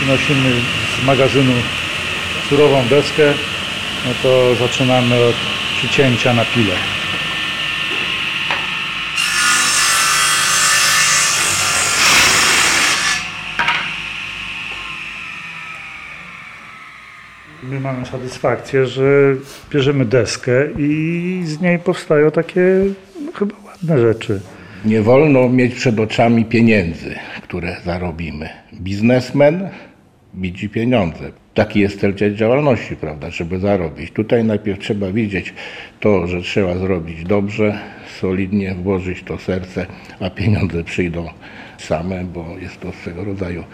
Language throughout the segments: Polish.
przynosimy z magazynu surową deskę, no to zaczynamy od przycięcia na pile. My mamy satysfakcję, że bierzemy deskę i z niej powstają takie no, chyba ładne rzeczy. Nie wolno mieć przed oczami pieniędzy, które zarobimy. Biznesmen widzi pieniądze. Taki jest cel działalności, prawda, żeby zarobić. Tutaj najpierw trzeba widzieć to, że trzeba zrobić dobrze, solidnie włożyć to serce, a pieniądze przyjdą same, bo jest to swego rodzaju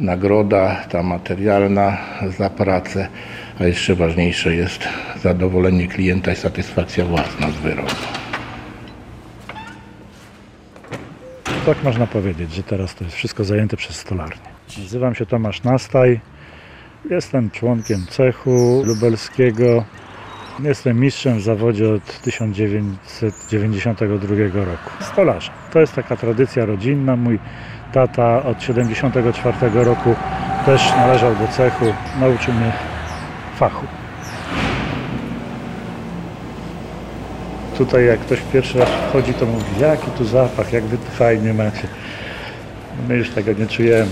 nagroda, ta materialna za pracę, a jeszcze ważniejsze jest zadowolenie klienta i satysfakcja własna z wyrobu. Tak można powiedzieć, że teraz to jest wszystko zajęte przez stolarnię. Nazywam się Tomasz Nastaj. Jestem członkiem cechu lubelskiego. Jestem mistrzem w zawodzie od 1992 roku. Stolarzem. To jest taka tradycja rodzinna. Mój tata od 1974 roku też należał do cechu. Nauczył mnie fachu. Tutaj jak ktoś pierwszy raz wchodzi, to mówi, jaki tu zapach, jak wy fajnie macie. My już tego nie czujemy.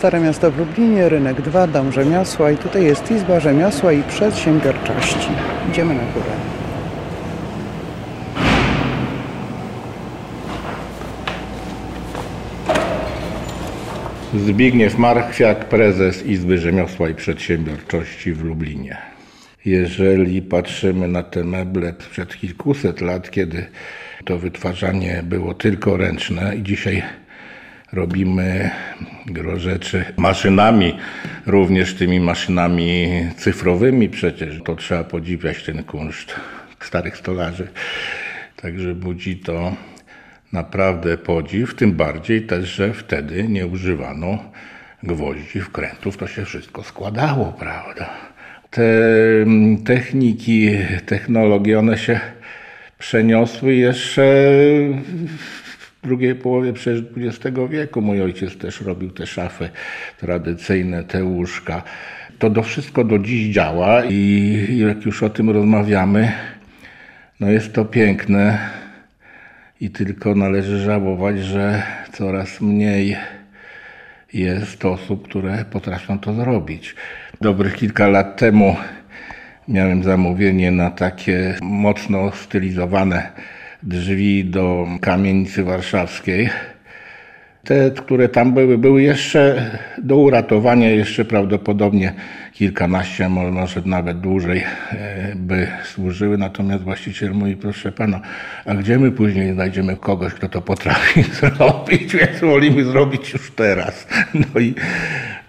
Stare Miasto w Lublinie, Rynek 2, Dom Rzemiosła i tutaj jest Izba Rzemiosła i Przedsiębiorczości. Idziemy na górę. Zbigniew Marchwiak, prezes Izby Rzemiosła i Przedsiębiorczości w Lublinie. Jeżeli patrzymy na te meble przed kilkuset lat, kiedy to wytwarzanie było tylko ręczne i dzisiaj robimy gro rzeczy maszynami, również tymi maszynami cyfrowymi przecież, to trzeba podziwiać ten kunszt starych stolarzy. Także budzi to naprawdę podziw, tym bardziej też, że wtedy nie używano gwoździ, wkrętów, to się wszystko składało, prawda? Te techniki, technologie, one się przeniosły jeszcze w drugiej połowie XX wieku. Mój ojciec też robił te szafy tradycyjne, te łóżka. To do wszystko do dziś działa i jak już o tym rozmawiamy, no jest to piękne i tylko należy żałować, że coraz mniej jest osób, które potrafią to zrobić. Dobrych kilka lat temu miałem zamówienie na takie mocno stylizowane drzwi do kamienicy warszawskiej. Te, które tam były, były jeszcze do uratowania, jeszcze prawdopodobnie kilkanaście, może nawet dłużej e, by służyły. Natomiast właściciel mówi, proszę pana, a gdzie my później znajdziemy kogoś, kto to potrafi zrobić, więc wolimy zrobić już teraz. No i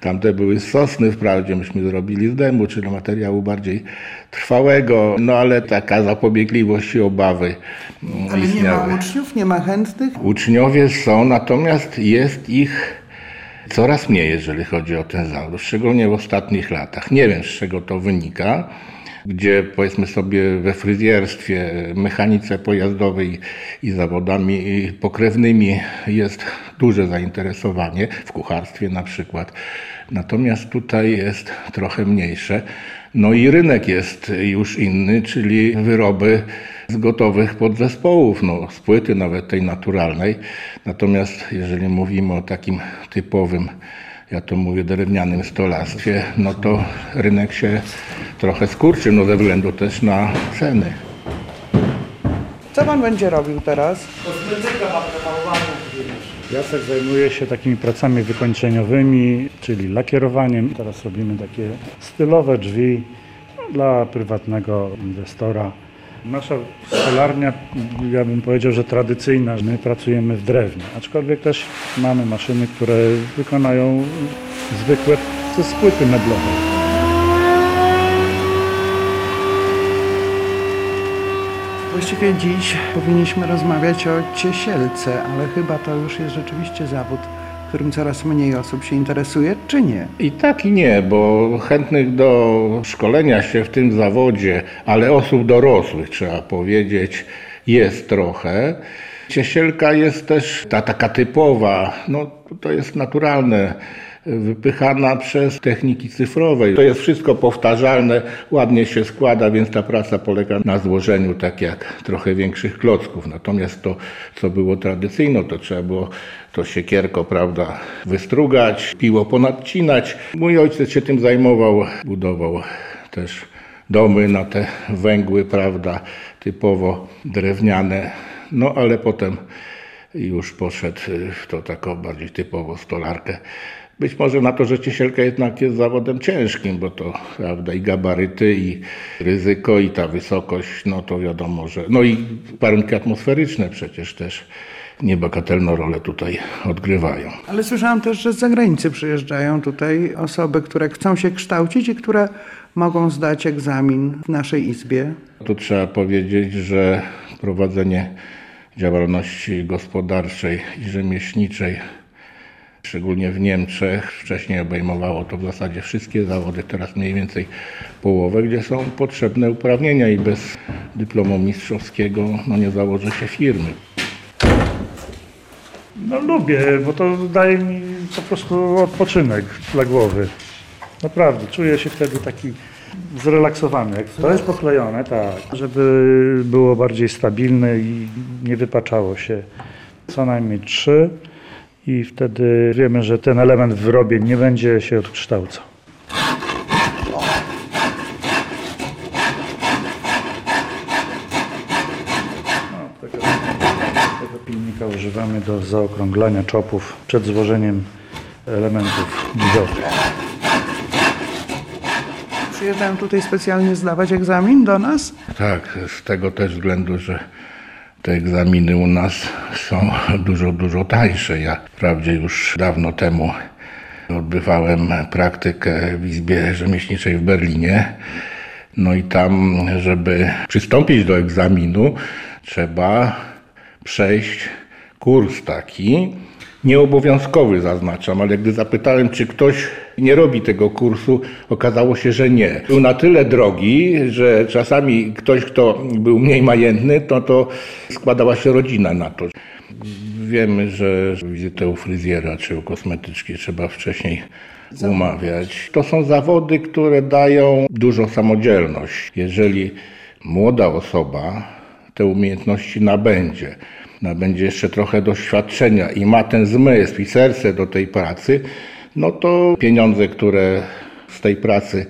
tamte były z sosny, wprawdzie myśmy zrobili z dębu, czyli materiału bardziej trwałego, no ale taka zapobiegliwość i obawy mm, Ale nie istniały. ma uczniów, nie ma chętnych? Uczniowie są, natomiast jest ich coraz mniej, jeżeli chodzi o ten zawód, szczególnie w ostatnich latach. Nie wiem, z czego to wynika, gdzie powiedzmy sobie we fryzjerstwie, mechanice pojazdowej i zawodami pokrewnymi jest duże zainteresowanie, w kucharstwie na przykład. Natomiast tutaj jest trochę mniejsze. No i rynek jest już inny, czyli wyroby z gotowych podzespołów, no, z płyty nawet tej naturalnej. Natomiast jeżeli mówimy o takim typowym, ja to mówię, drewnianym stolarstwie, no to rynek się trochę skurczy, no ze względu też na ceny. Co pan będzie robił teraz? Jacek zajmuje się takimi pracami wykończeniowymi, czyli lakierowaniem. Teraz robimy takie stylowe drzwi dla prywatnego inwestora. Nasza stolarnia, ja bym powiedział, że tradycyjna. My pracujemy w drewnie, aczkolwiek też mamy maszyny, które wykonają zwykłe z płyty meblowej. Właściwie dziś powinniśmy rozmawiać o ciesielce, ale chyba to już jest rzeczywiście zawód, którym coraz mniej osób się interesuje, czy nie? I tak i nie, bo chętnych do szkolenia się w tym zawodzie, ale osób dorosłych trzeba powiedzieć, jest trochę. Ciesielka jest też ta taka typowa, no to jest naturalne, wypychana przez techniki cyfrowe. To jest wszystko powtarzalne, ładnie się składa, więc ta praca polega na złożeniu tak jak trochę większych klocków. Natomiast to, co było tradycyjne, to trzeba było to siekierko, prawda, wystrugać, piło ponadcinać. Mój ojciec się tym zajmował, budował też domy na te węgły, prawda, typowo drewniane. No ale potem już poszedł w to taką bardziej typowo stolarkę. Być może na to, że ciesielka jednak jest zawodem ciężkim, bo to prawda, i gabaryty, i ryzyko, i ta wysokość, no to wiadomo, że. No i warunki atmosferyczne przecież też niebagatelną rolę tutaj odgrywają. Ale słyszałam też, że z zagranicy przyjeżdżają tutaj osoby, które chcą się kształcić i które mogą zdać egzamin w naszej izbie. Tu trzeba powiedzieć, że prowadzenie działalności gospodarczej i rzemieślniczej, szczególnie w Niemczech, wcześniej obejmowało to w zasadzie wszystkie zawody, teraz mniej więcej połowę, gdzie są potrzebne uprawnienia i bez dyplomu mistrzowskiego no nie założy się firmy. No lubię, bo to daje mi po prostu odpoczynek dla głowy. Naprawdę, czuję się wtedy taki zrelaksowany. To jest poklejone, tak, żeby było bardziej stabilne i nie wypaczało się. Co najmniej trzy i wtedy wiemy, że ten element w wyrobie nie będzie się odkształcał. No, tego, pilnika używamy do zaokrąglania czopów przed złożeniem elementów widowych. Przyjeżdżają tutaj specjalnie zdawać egzamin do nas. Tak, z tego też względu, że te egzaminy u nas są dużo, dużo tańsze. Ja wprawdzie już dawno temu odbywałem praktykę w Izbie Rzemieślniczej w Berlinie. No i tam, żeby przystąpić do egzaminu, trzeba przejść kurs taki, nieobowiązkowy zaznaczam, ale gdy zapytałem, czy ktoś nie robi tego kursu, okazało się, że nie. Był na tyle drogi, że czasami ktoś, kto był mniej majętny, to, to składała się rodzina na to. Wiemy, że wizytę u fryzjera czy u kosmetyczki trzeba wcześniej umawiać. To są zawody, które dają dużą samodzielność. Jeżeli młoda osoba te umiejętności nabędzie, nabędzie jeszcze trochę doświadczenia i ma ten zmysł i serce do tej pracy, no to pieniądze, które z tej pracy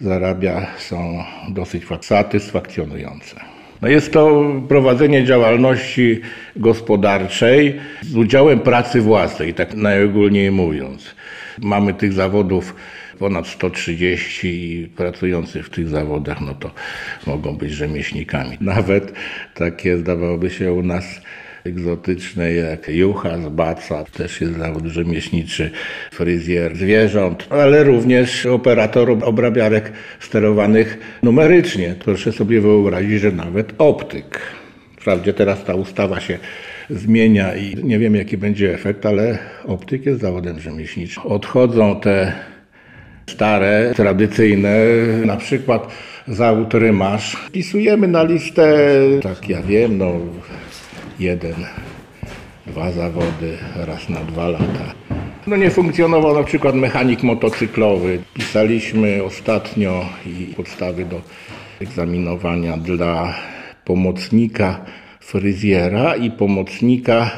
zarabia, są dosyć satysfakcjonujące. No jest to prowadzenie działalności gospodarczej z udziałem pracy własnej, tak najogólniej mówiąc. Mamy tych zawodów ponad 130 i pracujących w tych zawodach, no to mogą być rzemieślnikami. Nawet takie zdawałoby się u nas egzotyczne jak jucha z baca, też jest zawód rzemieślniczy, fryzjer zwierząt, ale również operator obrabiarek sterowanych numerycznie. Proszę sobie wyobrazić, że nawet optyk. Wprawdzie teraz ta ustawa się zmienia i nie wiem jaki będzie efekt, ale optyk jest zawodem rzemieślniczym. Odchodzą te stare, tradycyjne, na przykład zawód rymarz. Wpisujemy na listę, tak ja wiem, no jeden, dwa zawody, raz na dwa lata. No nie funkcjonował na przykład mechanik motocyklowy. Pisaliśmy ostatnio i podstawy do egzaminowania dla pomocnika fryzjera i pomocnika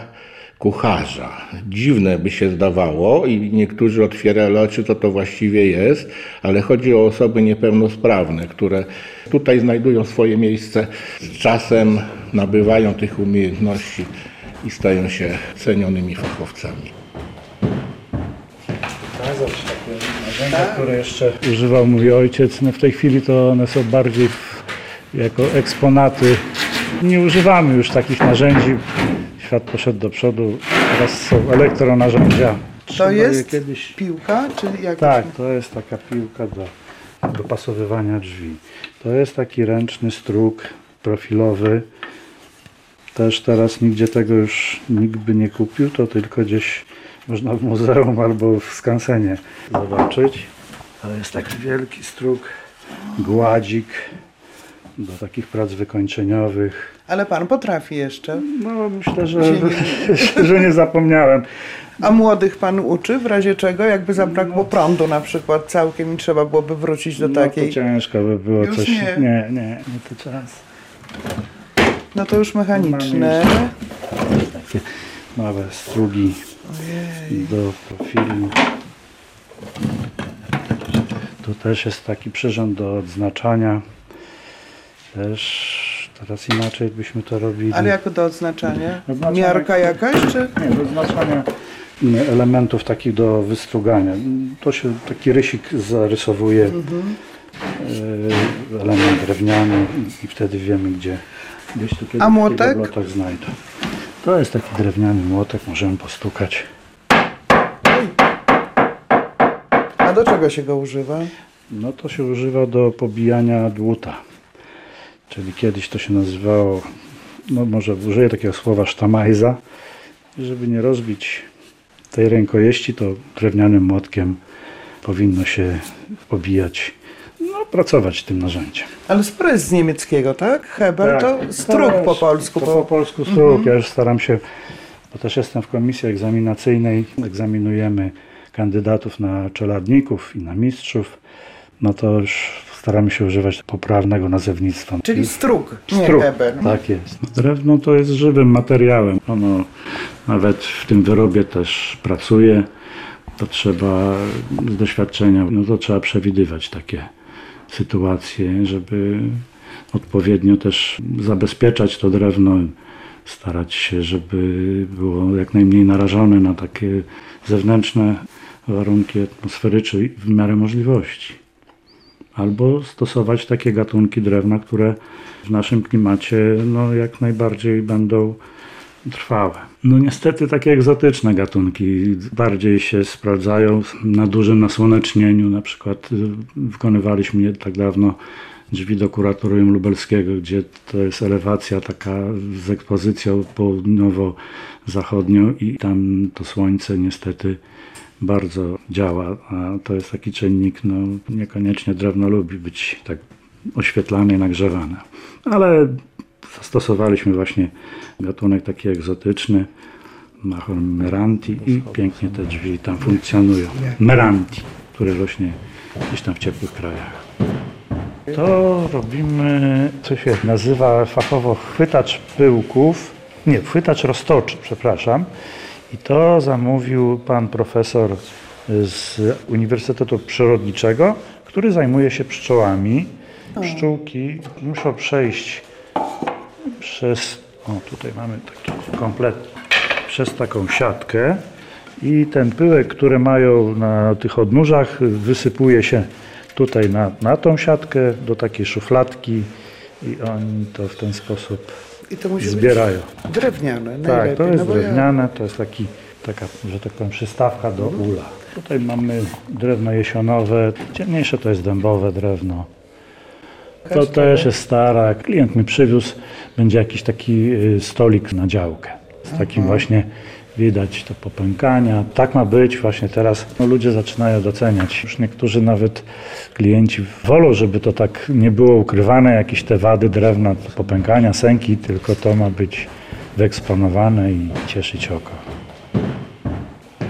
kucharza. Dziwne by się zdawało i niektórzy otwierali oczy, co to właściwie jest, ale chodzi o osoby niepełnosprawne, które tutaj znajdują swoje miejsce z czasem, nabywają tych umiejętności i stają się cenionymi fachowcami. Pokazać takie narzędzia, które jeszcze używał mój ojciec. No w tej chwili to one są bardziej w, jako eksponaty. Nie używamy już takich narzędzi. Świat poszedł do przodu. Teraz są elektronarzędzia. To jest kiedyś... piłka, czy jak? Tak, to jest taka piłka do dopasowywania drzwi. To jest taki ręczny struk profilowy. Też teraz nigdzie tego już nikt by nie kupił, to tylko gdzieś można w muzeum albo w skansenie zobaczyć. To jest taki wielki struk, gładzik do takich prac wykończeniowych. Ale pan potrafi jeszcze. No myślę, że, że nie zapomniałem. A młodych pan uczy w razie czego? Jakby zabrakło prądu na przykład całkiem i trzeba byłoby wrócić do No takiej. to ciężko by było Już coś. nie. Nie, nie, nie, to czas. No to już mechaniczne. Takie małe strugi do profilu. Tu też jest taki przyrząd do odznaczania. Też teraz inaczej byśmy to robili. Ale jako do odznaczania? Oznaczamy- Miarka jakaś czy? Nie, do oznaczania elementów takich do wystrugania. To się taki rysik zarysowuje. y, Element drewniany i- wtedy wiemy gdzie. Gdzieś tu kiedyś A młotek? w znajdę. To jest taki drewniany młotek, możemy postukać. A do czego się go używa? No to się używa do pobijania dłuta. Czyli kiedyś to się nazywało, no może użyję takiego słowa sztamajza. Żeby nie rozbić tej rękojeści, to drewnianym młotkiem powinno się pobijać, no pracować tym narzędziem. Ale sporo jest z niemieckiego, tak? Hebel to Tak, struk też, po polsku. To Po... po polsku struk. Ja już staram się, bo też jestem w komisji egzaminacyjnej, egzaminujemy kandydatów na czeladników i na mistrzów. No to już staramy się używać poprawnego nazewnictwa. Czyli struk, nie Struk. Hebel. Tak jest. Drewno to jest żywym materiałem. Ono nawet w tym wyrobie też pracuje. To trzeba z doświadczenia, no to trzeba przewidywać takie sytuacje, żeby odpowiednio też zabezpieczać to drewno, starać się, żeby było jak najmniej narażone na takie zewnętrzne warunki atmosferyczne w miarę możliwości albo stosować takie gatunki drewna, które w naszym klimacie no, jak najbardziej będą trwałe. No niestety takie egzotyczne gatunki bardziej się sprawdzają na dużym nasłonecznieniu. Na przykład y, wykonywaliśmy nie tak dawno drzwi do kuratorium lubelskiego, gdzie to jest elewacja taka z ekspozycją południowo-zachodnią i tam to słońce niestety bardzo działa, a to jest taki czynnik, no niekoniecznie drewno lubi być tak oświetlane i nagrzewane. Ale zastosowaliśmy właśnie gatunek taki egzotyczny, Machor Meranti i pięknie te drzwi tam funkcjonują. Meranti, które rośnie gdzieś tam w ciepłych krajach. To robimy, co się nazywa fachowo chwytacz pyłków, nie, chwytacz roztoczy, przepraszam. I to zamówił pan profesor z Uniwersytetu Przyrodniczego, który zajmuje się pszczołami. Pszczółki muszą przejść przez, o tutaj mamy taki komplet, przez taką siatkę i ten pyłek, który mają na tych odnóżach wysypuje się tutaj na, na tą siatkę do takiej szufladki i oni to w ten sposób I to musi zbierają. być drewniane Tak, najlepiej. to jest no bo ja- drewniane, to jest taki, taka, że tak powiem, przystawka do ula. Tutaj mamy drewno jesionowe, ciemniejsze to jest dębowe drewno. To też jest stara. Klient mi przywiózł, będzie jakiś taki y, stolik na działkę. Z takim właśnie widać to popękania. Tak ma być właśnie teraz. No, ludzie zaczynają doceniać. Już niektórzy nawet klienci wolą, żeby to tak nie było ukrywane, jakieś te wady drewna, popękania, sęki, tylko to ma być wyeksponowane i cieszyć oko.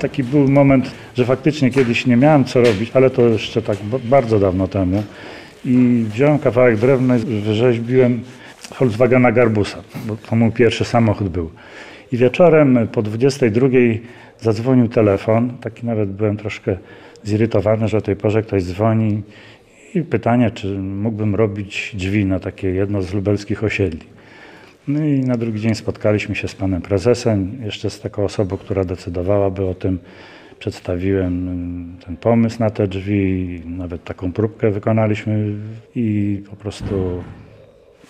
Taki był moment, że faktycznie kiedyś nie miałem co robić, ale to jeszcze tak bardzo dawno temu. I wziąłem kawałek drewna i wyrzeźbiłem Volkswagena Garbusa, bo to mój pierwszy samochód był. I wieczorem po 22 zadzwonił telefon, taki nawet byłem troszkę zirytowany, że o tej porze ktoś dzwoni i pytanie, czy mógłbym robić drzwi na takie jedno z lubelskich osiedli. No i na drugi dzień spotkaliśmy się z panem prezesem, jeszcze z taką osobą, która decydowałaby o tym. Przedstawiłem ten pomysł na te drzwi, nawet taką próbkę wykonaliśmy i po prostu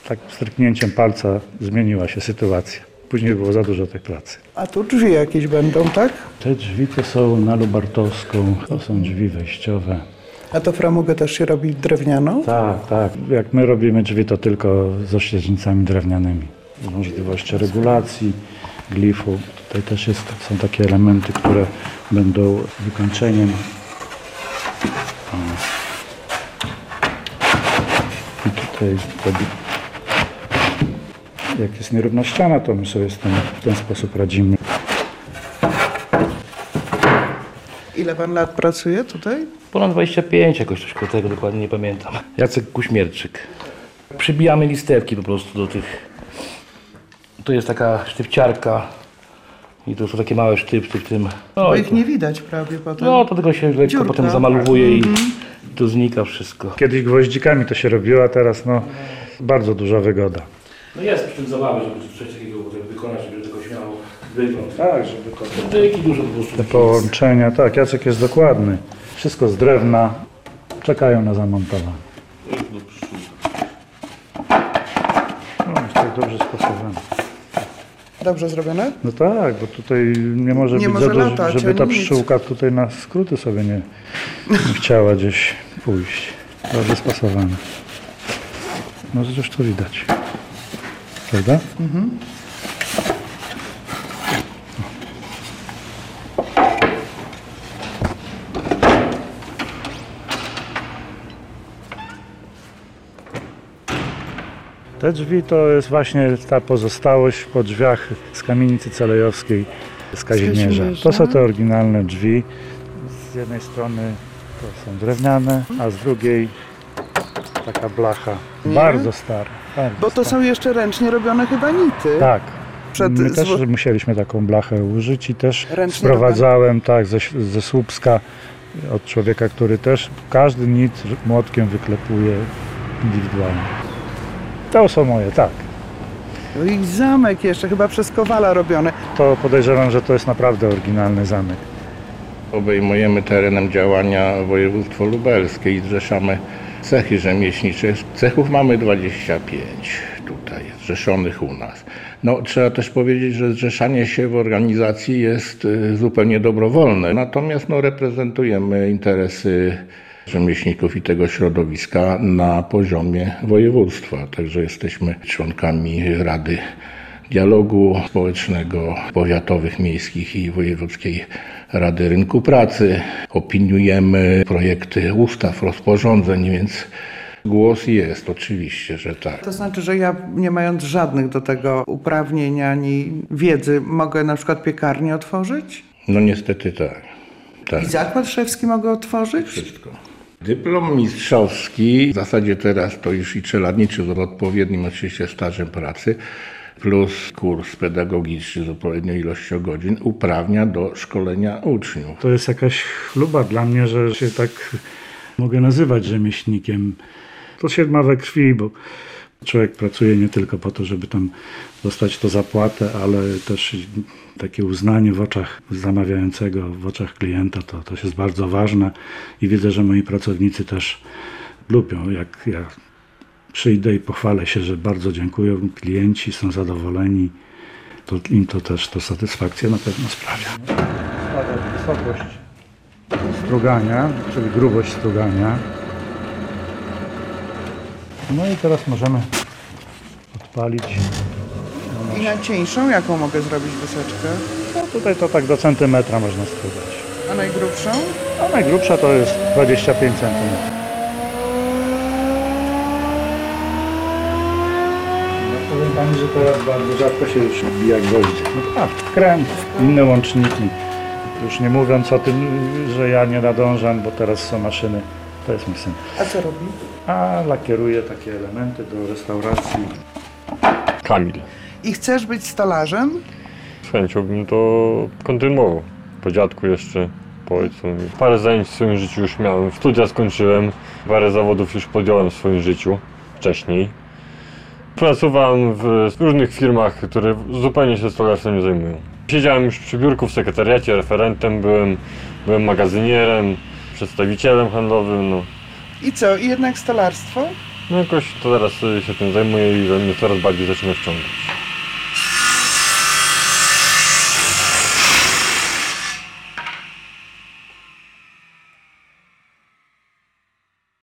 tak stryknięciem palca zmieniła się sytuacja. Później było za dużo tej pracy. A tu drzwi jakieś będą, tak? Te drzwi to są na Lubartowską, to są drzwi wejściowe. A to framugę też się robi drewnianą? Tak, tak. Jak my robimy drzwi, to tylko z ościeżnicami drewnianymi. Możliwość regulacji, glifu. Tutaj też jest, są takie elementy, które będą wykończeniem. I tutaj Jak jest nierówna ściana, to my sobie z tym w ten sposób radzimy. Ile pan lat pracuje tutaj? Ponad 25 jakoś coś koło tego dokładnie nie pamiętam. Jacek Kuśmierczyk. Przybijamy listewki po prostu do tych. To jest taka sztywciarka i to są takie małe sztywcy w tym. No, Bo ich to, nie widać prawie potem. no to tylko się lekko Dziurka. potem zamalowuje i to znika wszystko. Kiedyś gwoździkami to się robiło, a teraz no, bardzo duża wygoda. No jest przy tym zabawy, żeby coś takiego wykonać, żeby tylko śmiało wygląd. Tak, żeby to... Dużo po prostu. Te połączenia, tak, Jacek jest dokładny. Wszystko z drewna, czekają na zamontowanie. No, jest tak dobrze spasowane. Dobrze zrobione? No tak, bo tutaj nie może Nie być może za dużo, latać, żeby ta nic. pszczółka tutaj na skróty sobie nie, nie chciała gdzieś pójść. Dobrze spasowane. No zresztą to widać. Prawda? Te drzwi to jest właśnie ta pozostałość po drzwiach z kamienicy celejowskiej z. Kazimierza. To są te oryginalne drzwi. Z jednej strony to są drewniane, a z drugiej taka blacha. Bardzo stara. Bardzo Bo to stara. są jeszcze ręcznie robione chyba nity. Tak. Przed My też zło- musieliśmy taką blachę użyć i też Ręcznie sprowadzałem tak ze, ze Słupska od człowieka, który też każdy nit młotkiem wyklepuje indywidualnie. To są moje, tak. No i zamek jeszcze, chyba przez Kowala robiony. To podejrzewam, że to jest naprawdę oryginalny zamek. Obejmujemy terenem działania województwo lubelskie i zrzeszamy cechy rzemieślnicze. Cechów mamy 25 tutaj zrzeszonych u nas. No, trzeba też powiedzieć, że zrzeszanie się w organizacji jest y, zupełnie dobrowolne. Natomiast no, reprezentujemy interesy rzemieślników i tego środowiska na poziomie województwa. Także jesteśmy członkami Rady Dialogu Społecznego Powiatowych, Miejskich i Wojewódzkiej Rady Rynku Pracy. Opiniujemy projekty ustaw, rozporządzeń, więc głos jest, oczywiście, że tak. To znaczy, że ja nie mając żadnych do tego uprawnień ani wiedzy, mogę na przykład piekarnię otworzyć? No niestety tak. tak. I zakład szewski mogę otworzyć? Wszystko. Dyplom mistrzowski, w zasadzie teraz to już i czeladniczy z odpowiednim oczywiście stażem pracy, plus kurs pedagogiczny z odpowiednią ilością godzin uprawnia do szkolenia uczniów. To jest jakaś chluba dla mnie, że się tak mogę nazywać rzemieślnikiem. To się ma we krwi, bo człowiek pracuje nie tylko po to, żeby tam dostać to zapłatę, ale też takie uznanie w oczach zamawiającego, w oczach klienta, to, to jest bardzo ważne i widzę, że moi pracownicy też lubią, jak ja przyjdę i pochwalę się, że bardzo dziękują, klienci są zadowoleni, to im to też to satysfakcję na pewno sprawia. Wysokość strugania, czyli grubość strugania. No i teraz możemy odpalić. I najcieńszą, jaką mogę zrobić wyseczkę? No tutaj to tak do centymetra można strugać. A najgrubszą? A najgrubsza to jest 25 centymetrów. No powiem Pani, że teraz bardzo rzadko się już wbija gwoździe. No tak, kręt, inne łączniki. Już nie mówiąc o tym, że ja nie nadążam, bo teraz są maszyny. To jest mój syn. A co robi? A lakieruje takie elementy do restauracji. Kamil. I chcesz być stolarzem? Z chęcią bym to kontynuował. Po dziadku jeszcze, po ojcu. Parę zajęć w swoim życiu już miałem. Studia skończyłem, parę zawodów już podjąłem w swoim życiu wcześniej. Pracowałem w różnych firmach, które zupełnie się stolarstwem nie zajmują. Siedziałem już przy biurku w sekretariacie, referentem byłem, byłem magazynierem, przedstawicielem handlowym. No, I co? I jednak stolarstwo? no jakoś to teraz się tym zajmuję i mnie coraz bardziej zaczyna wciągać.